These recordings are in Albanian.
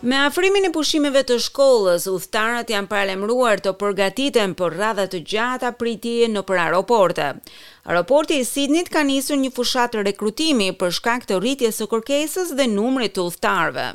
Me afrimin e pushimeve të shkollës, udhëtarët janë paralajmëruar të përgatiten për radha të gjata pritjeje nëpër aeroporte. Aeroporti i Sidnit ka nisur një fushatë rekrutimi për shkak të rritjes së kërkesës dhe numrit të udhëtarëve.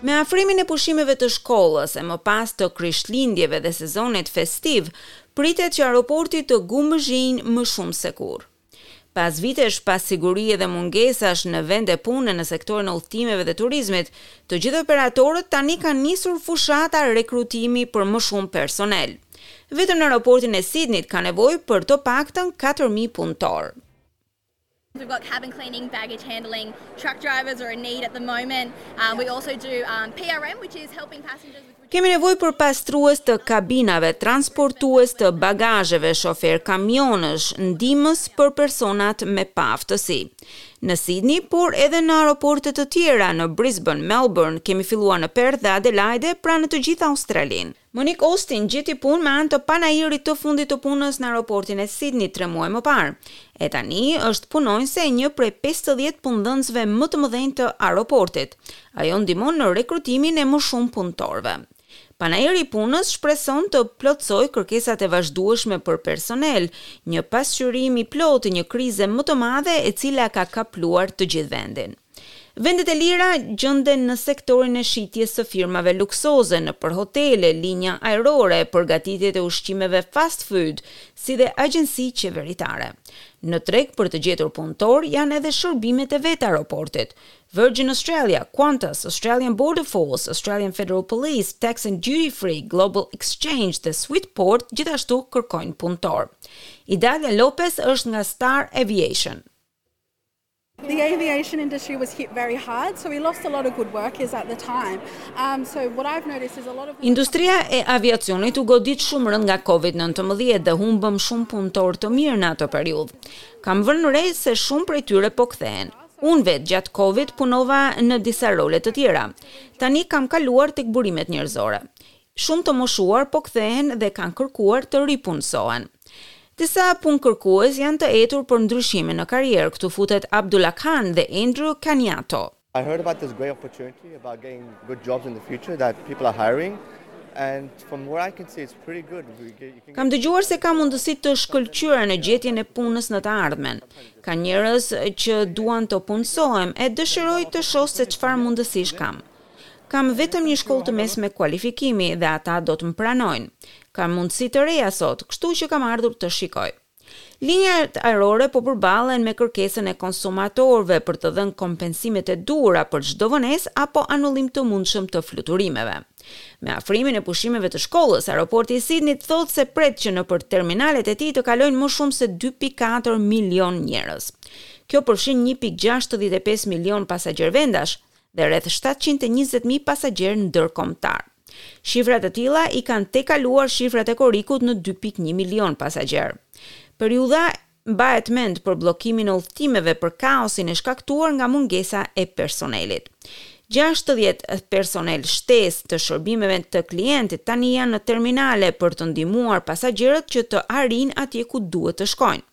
Me afrimin e pushimeve të shkollës e më pas të Krishtlindjeve dhe sezonit festiv, pritet që aeroporti të gumëzhinjë më shumë se kurrë. Pas vitesh pasigurie dhe mungesash në vende pune në sektorin e udhëtimeve dhe turizmit, të gjithë operatorët tani kanë nisur fushata rekrutimi për më shumë personel. Vetëm në aeroportin e Sidnit ka nevojë për të paktën katër mijë punëtorë. We've got cabin cleaning, baggage handling, truck drivers are in need at the moment. Um, we also do um, PRM, which is helping passengers with... Kemi nevojë për pastrues të kabinave, transportues të bagazheve, shoferë kamionësh, ndihmës për personat me paaftësi. Në Sydney, por edhe në aeroporte të tjera, në Brisbane, Melbourne, kemi filluar në Perth dhe Adelaide, pra në të gjithë Australinë. Monique Austin gjeti punë me anë të panairit të fundit të punës në aeroportin e Sidnit tre muaj më parë. E tani është punonjëse e një prej pesëdhjetë punëdhënësve më të mëdhenj të aeroportit. Ajo ndihmon në rekrutimin e më shumë punëtorëve. Panairi i punës shpreson të plotësojë kërkesat e vazhdueshme për personel, një pasqyrim i plotë një krize më të madhe e cila ka kapluar të gjithë vendin. Vendet e lira gjenden në sektorin e shitjes së firmave luksoze, nëpër hotele, linja ajrore, përgatitjet e ushqimeve fast food, si dhe agjenci qeveritare. Në treg për të gjetur punëtorë janë edhe shërbimet e vetë aeroportit, Virgin Australia, Qantas, Australian Border Force, Australian Federal Police, Tax and Duty Free, Global Exchange dhe Swissport gjithashtu kërkojnë punëtorë. Idalia Lopez është nga Star Aviation. The aviation industry was hit very hard, so we lost a lot of good workers at the time. Um, so what I've noticed is a lot of Industria e aviacionit u godit shumë rëndë nga COVID-19 dhe humbëm shumë punëtorë të mirë në atë periudhë. Kam vënë re se shumë prej tyre po kthehen. Unë vetë gjatë COVID punova në disa role të tjera. Tani kam kaluar tek burimet njerëzore. Shumë të moshuar po kthehen dhe kanë kërkuar të ripunësohen. Disa punëkërkues janë të etur për ndryshime në karrierë, këtu futet Abdullah Khan dhe Andrew Caniato. I heard about this great opportunity about getting good jobs in the future that people are hiring and from what I can see it's pretty good we get you can Kam dëgjuar se ka mundësi të shkëlqyera në gjetjen e punës në të ardhmen. Ka njerëz që duan të punësohem e dëshiroj të shoh se çfarë mundësish kam. Kam vetëm një shkollë të mesme kualifikimi dhe ata do të më pranojnë. Kam mundësi të reja sot, kështu që kam ardhur të shikoj. Linjat ajrore po përballen me kërkesën e konsumatorëve për të dhënë kompensimet e duhura për çdo vonesë apo anullim të mundshëm të fluturimeve. Me afrimin e pushimeve të shkollës, aeroporti i Sidnit thotë se pret që nëpër terminalet e tij të kalojnë më shumë se dy pikë katër milionë njerëz. Kjo përfshin një pikë gjashtëdhjetë e pesë milionë pasagjerë vendas, dhe rreth shtatëqind e njëzet mijë pasagjerë ndërkombëtarë. Shifrat e tilla i kanë tejkaluar shifrat e korrikut në dy pikë një milionë pasagjerë. Periudha mbahet mend për bllokimin e udhëtimeve për kaosin e shkaktuar nga mungesa e personelit. Gjashtëdhjetë personel shtesë të shërbimeve të klientit tani janë në terminale për të ndihmuar pasagjerët që të arrijnë atje ku duhet të shkojnë.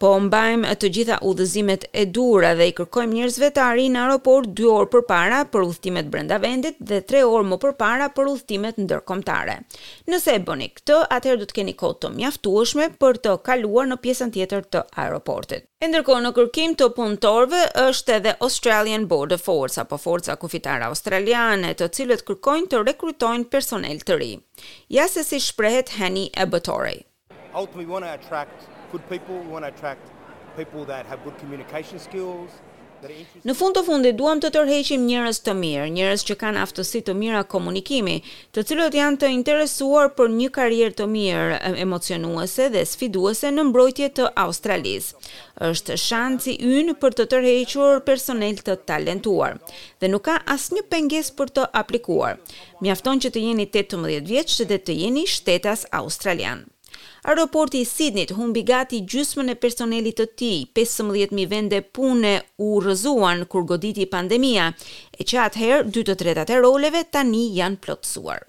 Po mbajmë të gjitha udhëzimet e duhura dhe i kërkojmë njerëzve të arrijnë në aeroport dy orë përpara për udhëtimet brenda vendit dhe tre orë më përpara për udhëtimet ndërkombëtare. Nëse e bëni këtë, atëherë do të keni kohë të mjaftueshme për të kaluar në pjesën tjetër të aeroportit. E ndërkohë në kërkim të punëtorëve është edhe Australian Border Force apo Forca Kufitare Australiane, të cilët kërkojnë të rekrutojnë personel të ri. Ja se si shprehet Henny Abbatory. Në fund të fundit duam të tërheqim njerëz të mirë, njerëz që kanë aftësi të mira komunikimi, të cilët janë të interesuar për një karrierë të mirë, emocionuese dhe sfiduese në mbrojtje të Australisë. Është shansi ynë për të tërhequr personel të talentuar. Dhe nuk ka asnjë pengesë për të aplikuar. Mjafton që të jeni tetëmbëdhjetë vjeç dhe të jeni shtetas australian. Aeroporti i Sidnit humbi gati gjysmën e personelit të tij, pesëmbëdhjetë mijë vende pune u rrëzuan kur goditi pandemia, e që atëherë dy të tretat e roleve tani janë plotësuar.